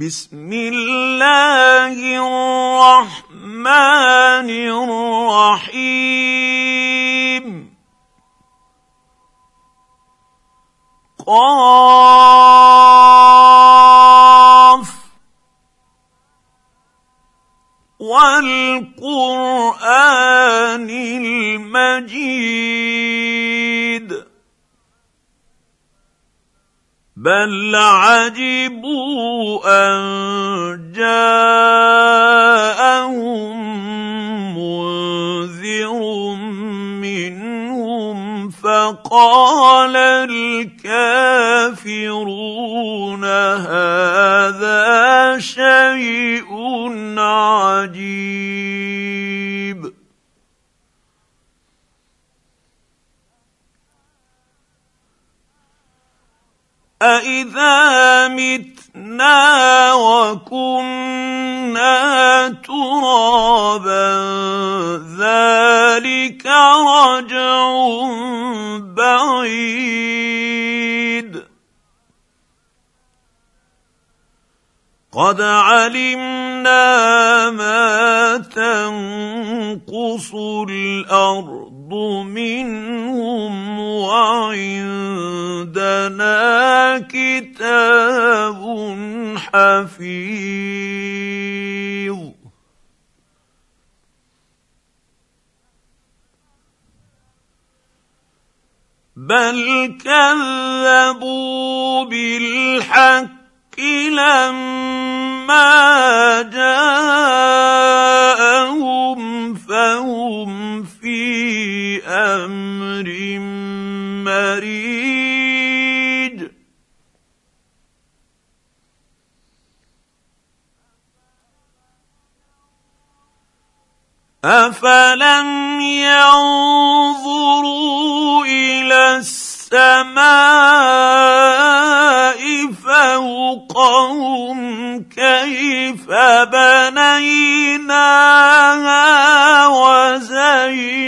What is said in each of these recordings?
بسم الله الرحمن الرحيم. قاف. والقرآن المجيد. بل عجبوا ان جاءهم وكنا ترابا ذلك رجع بعيد. قد علمنا ما تنقص الأرض منهم وعندنا كتاب حفيظ بل كذبوا بالحق لما جاءهم فهم في أمر افلم ينظروا إلى السماء فوقهم كيف بنيناها وزيناها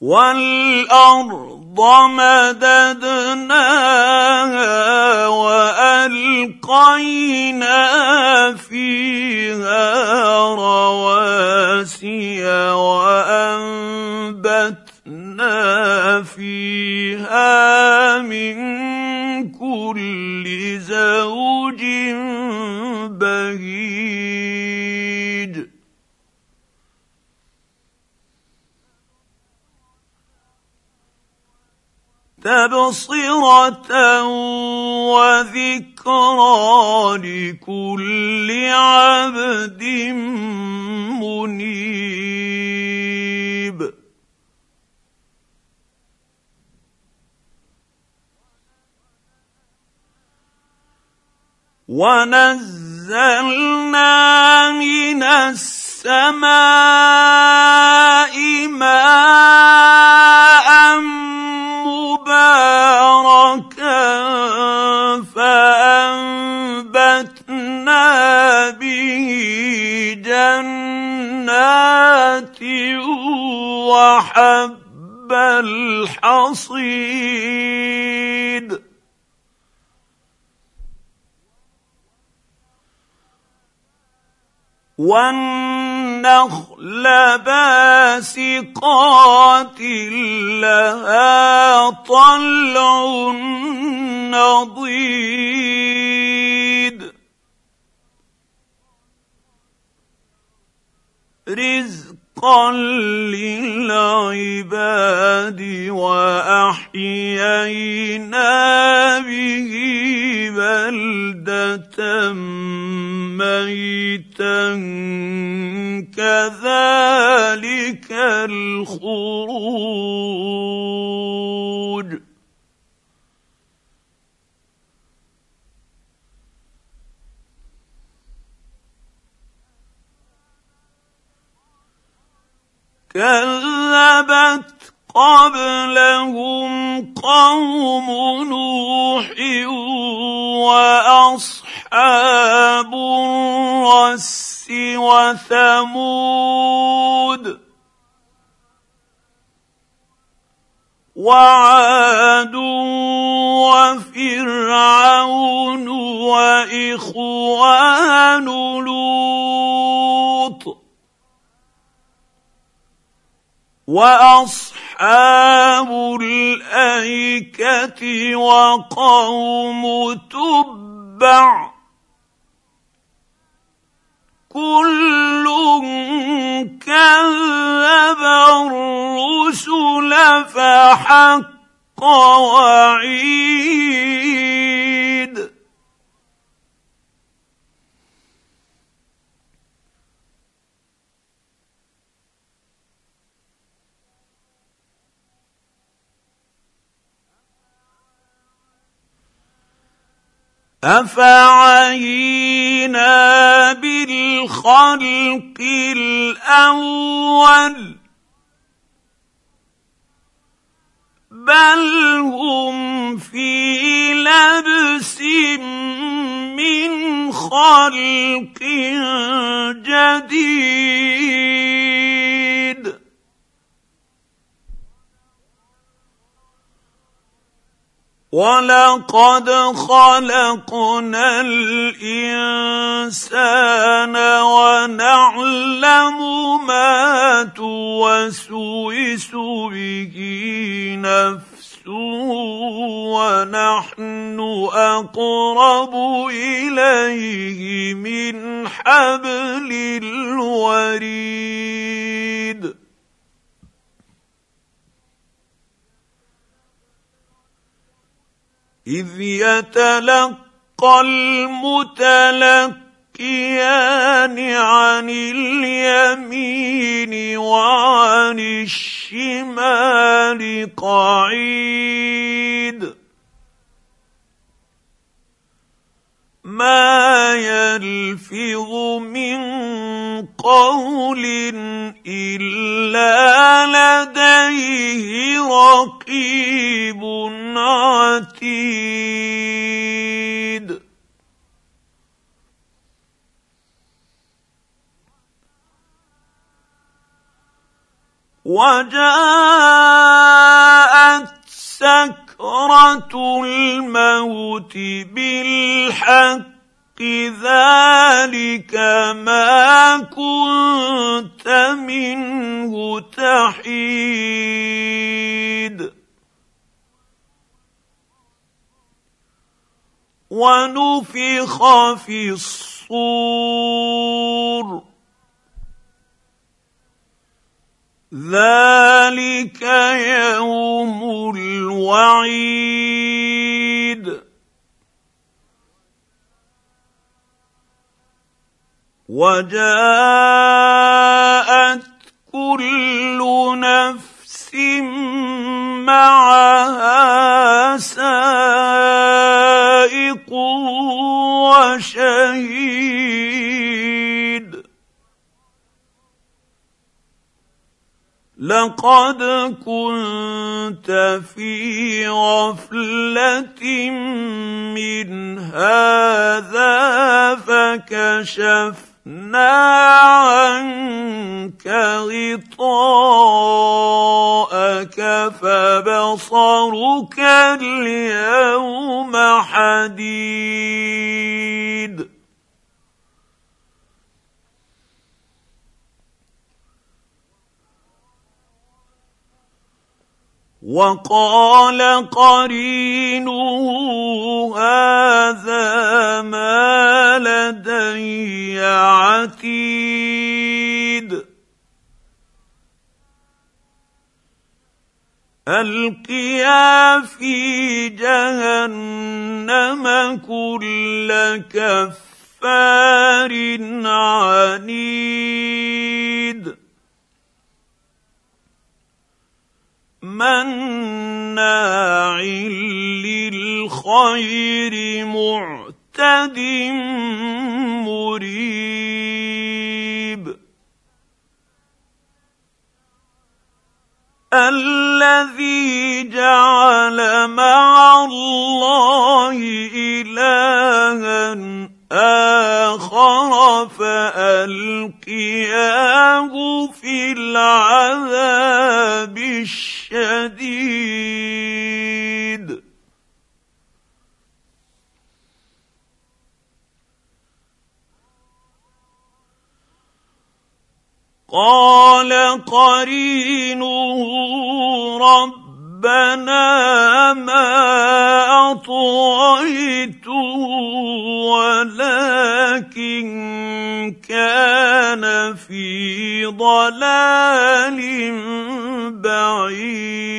والارض مددناها والقينا فيها رواسي وانبتنا فيها من كل زوج تبصرة وذكرى لكل عبد منيب. ونزلنا من السماء والنخل باسقات لها رزقا للعباد وأحيينا به بلدة ميتا كذلك الخروج كذبت قبلهم قوم نوح وأصحاب الرس وثمود وعاد وفرعون وإخوان لوط وأصحاب الأيكة وقوم تبع كل كذب الرسل فحق وعيد أفعينا بالخلق الأول؟ بل هم في لبس من خلق جديد. ولقد خلقنا الانسان ونعلم ما توسوس به نفسه ونحن اقرب اليه من حبل الوريد إذ يتلقى المتلقيان عن اليمين وعن الشمال قعيد. ما يلفظ من قول إلا لديه رقيب عتيد. وجاءت سكرة الموت بالحق ذلك ما كنت منه تحيد. ونفخ في الصور. ذلك يوم الوعيد. وجاءت كل نفس معها سائق وشهيد. لقد كنت في غفلة من هذا فكشف عنك غطاءك فبصرك اليوم حديد. وقال قرينه هذا ما لدي عتيد. ألقيا في جهنم كل كفار عنيد. مناع للخير معتد مريب. الذي جعل مع الله إلها آخر فألقياه في شديد. قال قرينه ربنا ما أطغيته ولكن كان في ضلال بعيد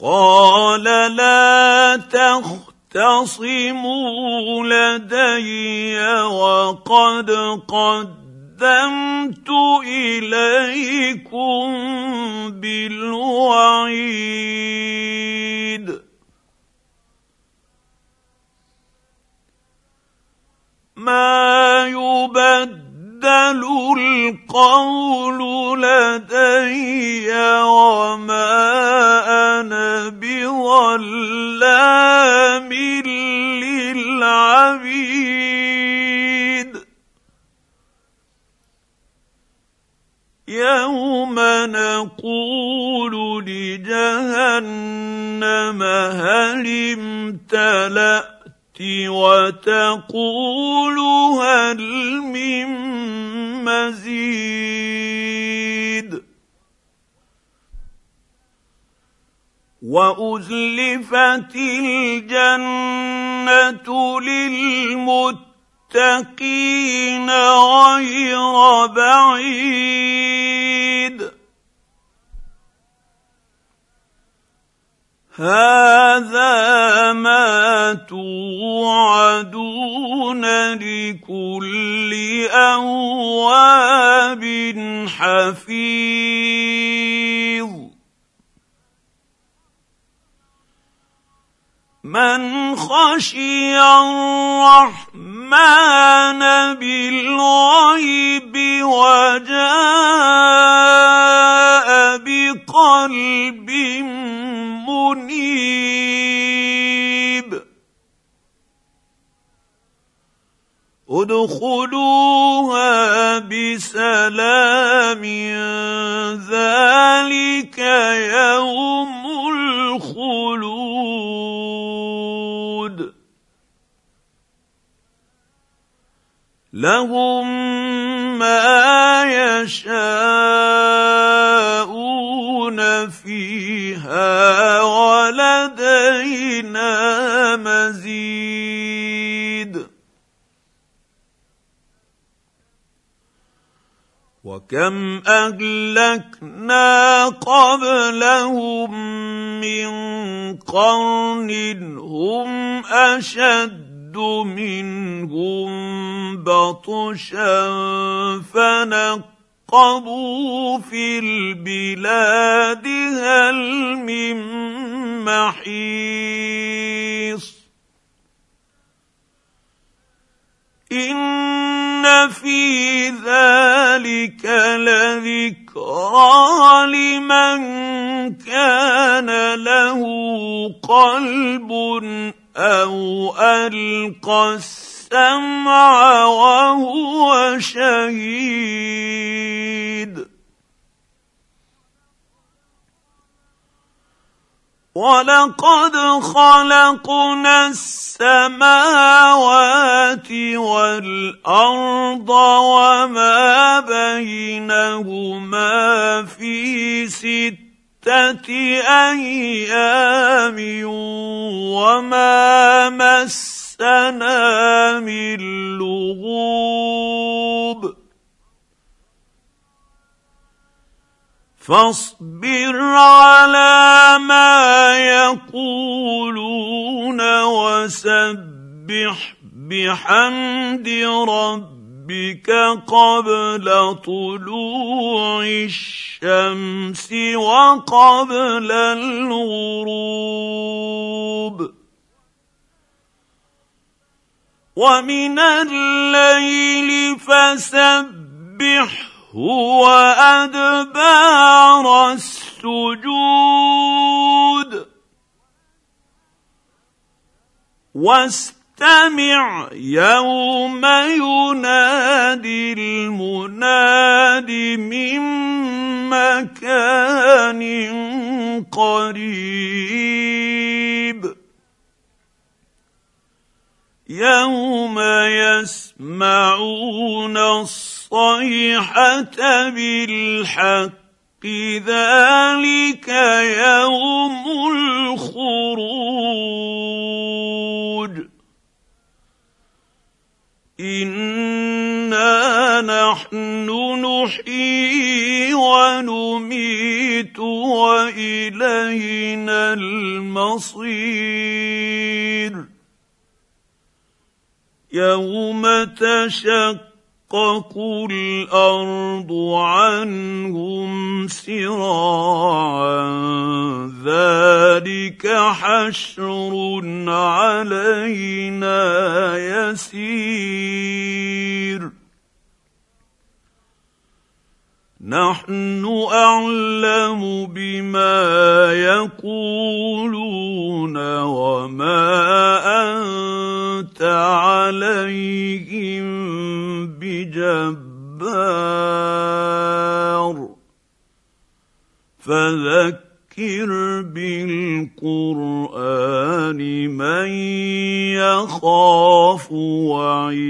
قال لا تختصموا لدي وقد قدمت إليكم بالوعيد. ما يبدل القول لدي وما أنا بظلام للعبيد. يوم نقول لجهنم هل امتلأت وتقول هل من مزيد؟ وأزلفت الجنة للمتقين غير بعيد. هذا ما توعدون لكل أواب حفيظ. من خشي الرحمن بالغيب وجاء بقلب منيب. ادخلوها بسلام ذلك يوم الخلود. لهم ما يشاءون فيها ولدينا مزيد. وكم أهلكنا قبلهم من قرن هم أشد منهم بطشا فنقبوا في البلاد هل من محيص إن في ذلك لذكرى لمن كان له قلب أو القى السمع وهو شهيد ولقد خلقنا السماوات والارض وما بينهما في سته أيام وما مسنا من لغوب. فاصبر على ما يقولون وسبح بحمد ربك قبل طلوع الشمس وقبل الغروب. ومن الليل فسبح هو ادبار السجود. واستغفر فاستمع يوم ينادي المناد من مكان قريب. يوم يسمعون الصيحة بالحق ذلك يوم الخروج. انا نحن نحيي ونميت والينا المصير يوم تشق تشقق الأرض عنهم سراعا ذلك حشر علينا يسير. نحن أعلم بما يقولون وما أنت عليهم بجبار فذكر بالقرآن من يخاف وعيد.